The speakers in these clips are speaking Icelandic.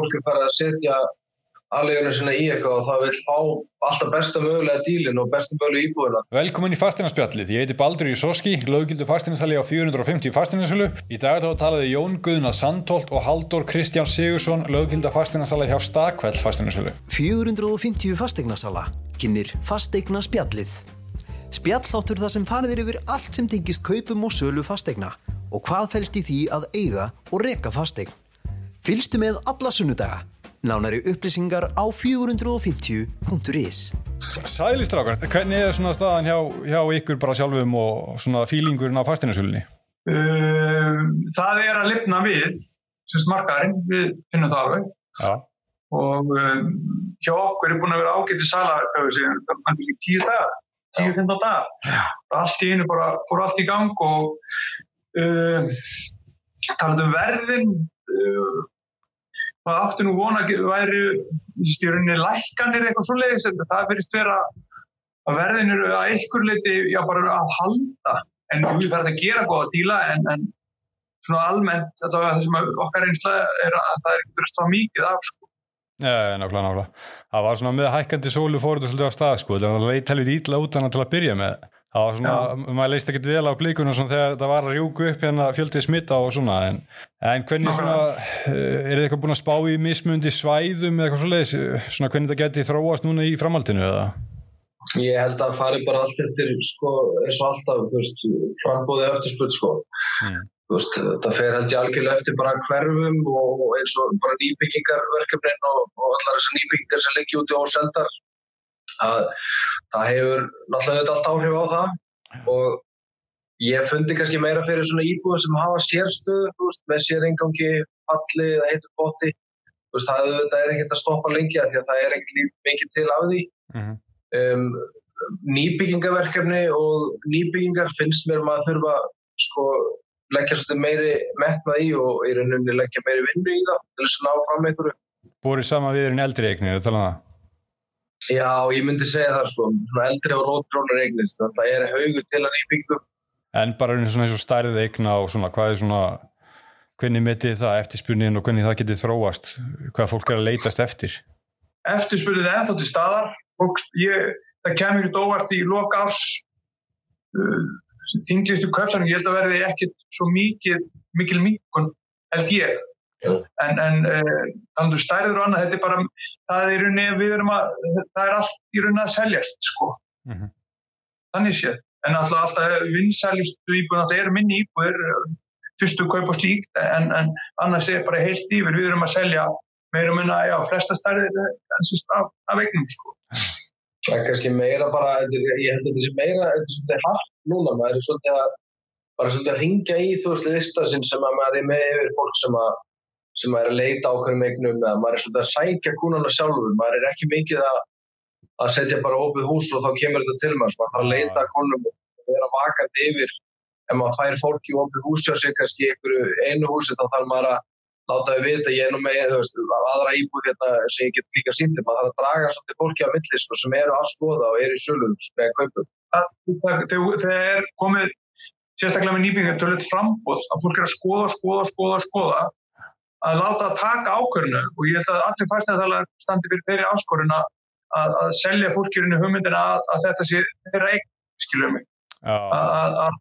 fólk er farið að setja aðlegunum sinna í eitthvað og það vil fá alltaf besta mögulega dílin og besta mögulega íbúðina. Velkomin í fastinarspjallið. Ég heiti Baldur Jósoski, löggildu fastinarstali á 450 fastinarssölu. Í dag þá talaði Jón Guðna Sandholt og Haldur Kristján Sigursson, löggilda fastinarstali hjá Stakveld fastinarssölu. 450 fastegnarsala, kynir fastegnaspjallið. Spjalláttur það sem farið er yfir allt sem tengist kaupum og sölu fastegna og hvað fælst í því að eiga og reka fastegn. Fylgstu með alla sunnudaga. Nánari upplýsingar á 450.is Sælistrákar, hvernig er svona staðan hjá, hjá ykkur bara sjálfum og svona fílingurinn á fastinarssölunni? Uh, það er að lifna við, semst markaðarinn, við finnum það alveg. Já. Og um, hjá okkur er búin að vera ágætti sala, hvað við segjum, það er ekki tíu dagar, tíu, fimmtán dagar. Já. Allt í einu bara, fór allt í gang og talað um verðin, uh, það átti nú vona að væri í rauninni lækkanir eitthvað svo leiðis en það verist vera að verðin eru að einhver leiti já bara að halda en við verðum að gera góða díla en, en svona almennt var það sem okkar einsla er að það er ekkert að mikið af sko. Já, nákvæmlega, nákvæmlega. Það var svona með hækkandi sólu fóruðu svolítið á stað sko, það leitt helvið ítla út hann til að byrja með. Það var svona, Já. maður leist ekkert vel á blíkunum svona þegar það var að rjúku upp hérna fjöldið smitta og svona, en, en hvernig svona, er þið eitthvað búin að spá í mismundi svæðum eða eitthvað svoleiðis, svona hvernig það geti þróast núna í framhaldinu eða? Ég held að það fari bara allt eftir, sko, eins og alltaf, þú veist, frambóðið eftir spurt, sko. Mm. Þú veist, það fer held ég algjörlega eftir bara hverfum og eins og bara nýbyggingarverkefnin og, og allar þessar nýbyggingar sem leggja út í óseldar að það hefur náttúrulega allt áhrif á það og ég fundi kannski meira fyrir svona íbúið sem hafa sérstöðu með sérengangi, falli eða heitur bóti veist, það, það er ekkert að stoppa lengi að því að það er ekkert mikið til af því mm -hmm. um, nýbyggingaverkefni og nýbyggingar finnst mér maður þurfa sko leggja svolítið meiri metnað í og í rauninni leggja meiri vinnu í það til þess að ná fram einhverju Búrið sama við erum eldri eignir, er það talað um það? Já, ég myndi segja það sko, svona eldri og rótrónur eignir, það er haugur til að nýbyggum. En bara eins og stærðið eigna og svona, hvað er svona, hvernig metið það eftirspunnin og hvernig það getið þróast, hvað fólk er að leitast eftir? Eftirspunnin er ennþá til staðar, og ég, það kemur út óvart í loka árs, uh, þinglistu köpsanum, ég held að verði ekkit svo mikið, mikil mikun, held ég. En, en uh, þannig stærður og annað þetta er bara, það er í rauninni við erum að, það er allt í rauninni að seljast sko. Mm -hmm. þannig séð, en alltaf, alltaf vinsælistu íbúin, alltaf er minni íbúir fyrstu kaup og slíkt en, en annars er bara heilt yfir við erum að selja meira um enna, já, flesta stærðir af, af eignum sko. Það er kannski meira bara, ég held að þetta sé meira, þetta er svolítið hardt núna, maður er svolítið að bara svolítið að ringja í þú veist listasinn sem að maður er með yfir fólk sem að sem maður er að leita ákveðum eignum eða maður er svona að sækja kúnana sjálfur. Maður er ekki mikið að, að setja bara opið hús og þá kemur þetta til maður maður þarf að leita kúnum og vera vakandi yfir. Ef maður fær fólk í opið húsi og sé kannski í einu húsi þá þarf maður að láta við vita ég er nú með veist, aðra íbúð hérna sem ég get líka síndi maður þarf að draga svolítið fólki á millis sem eru að skoða og eru í sölum með kaupum. Það er komið sérstaklega með nýbyggjum tölvöld frambóð að fólk er að skoða, skoða, skoða, skoða að láta að taka ákvörðinu og ég held að allir fæstæðalar standi fyrir þeirri áskorun að, að selja fólkjörinu hugmyndina að, að þetta sé þeirra eigin, skilur mig. Að, að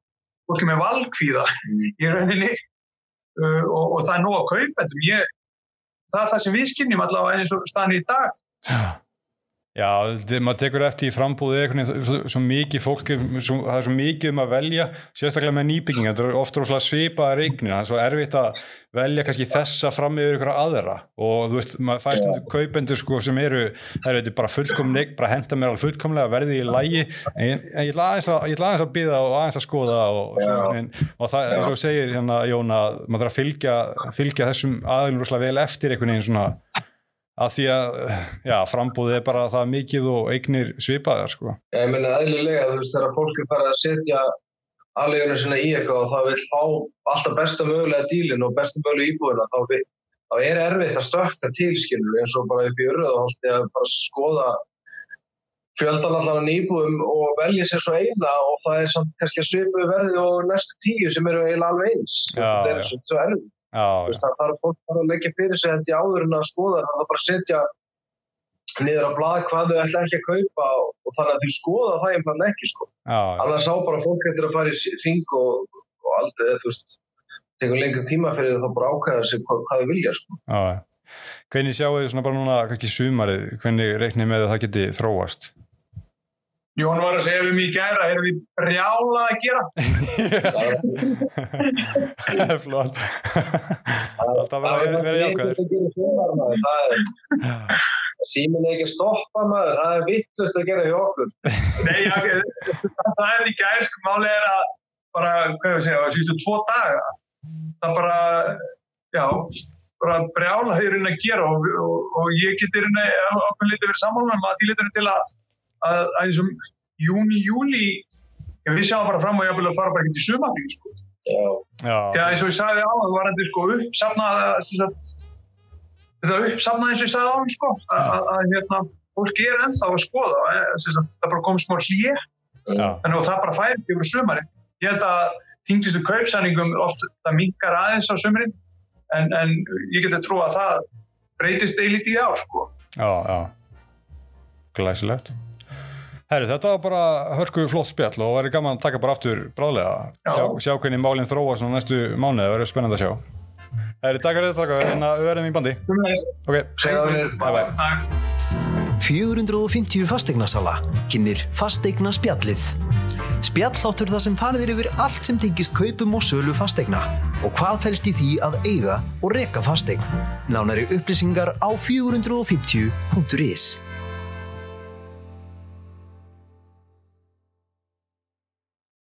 fólki með valkvíða mm. í rauninni. Uh, og, og það er nóg að kaupa ég, það er það sem við skinnjum allavega eins og staðin í dag. Já Já, maður tekur eftir í frambúði svo, svo mikið fólk, svo, það er svo mikið um að velja, sérstaklega með nýbygging. Það er ofta rosalega svipaða regnir það er svo erfitt að velja kannski þessa fram yfir ykkur aðra. Og þú veist maður fæst um kaupendur sko sem eru það eru bara fullkomni, bara henda mér alveg fullkomlega verði í lægi en ég, ég ætla aðeins að, að byggja og aðeins að skoða og, en, og það er svo segir hérna Jón að maður þarf að fylgja, fylgja þessum aðeins rosalega vel eftir einhvern veginn svona að því að já, frambúðið er bara það mikið og eignir svipaðar sko. Ég meina eðlilega þú veist þegar fólk er bara að setja aðlegunum svona í eitthvað og það vil fá alltaf besta mögulega dílin og besta mögulega íbúðina þá, við, þá er erfitt að stökka tilskynlu eins og bara upp í öruð og haldi að bara skoða fjöldan allan íbúðum og velja sér svo eina og það er samt kannski að svipu verði og næstu tíu sem eru eiginlega alveg eins. Já, það er svo erfitt það þarf fólk að leggja fyrir sig í áður en að skoða það er bara að setja niður á blad hvað þau ætla ekki að kaupa og þannig að þau skoða það einfallega ekki sko. annars sá bara fólk eftir að fara í ring og, og aldrei, þú veist tekur lengur tíma fyrir það bara ákvæða sig hvað, hvað þau vilja sko. Hvernig sjáu þið svona bara núna ekki sumarið, hvernig reiknið með það geti þróast? Jón var að segja við mig í gæra, erum við brjála að gera? Það er flott. Það verður að vera jákvæður. Símin er ekki að stoppa maður, það er vittlust að gera hjá okkur. Nei, það er ekki sko, málið er að bara, hvað ég segja, það sýstu tvo daga. Það bara, já, bara brjála henni að gera og, og, og ég getur henni okkur litið verið sammálan að því litur henni til að að eins og júni, júli við sjáum bara fram og ég vil fara bara ekki til sumafík sko. þegar eins og ég sagði á það var þetta sko uppsafnað þetta uppsafnað eins og ég sagði á það sko að hérna fólki er ennþá að skoða eh, það bara kom smá hlýja þannig að það bara færi yfir sumari ég held að þingtistu kaupsæningum oft það minkar aðeins á sumri en, en ég geti trú að það breytist eilítið í ár sko. Já, já. Glæsilegt Herri, þetta var bara hörku flott spjall og verður gaman að taka bara aftur bráðlega, sjá, sjá hvernig málinn þróa svona næstu mánuði, það verður spennand að sjá. Herri, takk fyrir þetta, við verðum í bandi. Ok, bye bye. 450 fastegnarsala, kynir fastegna spjallið. Spjalláttur það sem farðir yfir allt sem tengist kaupum og sölu fastegna og hvað fælst í því að eiga og reka fastegn. Nánari upplýsingar á 450.is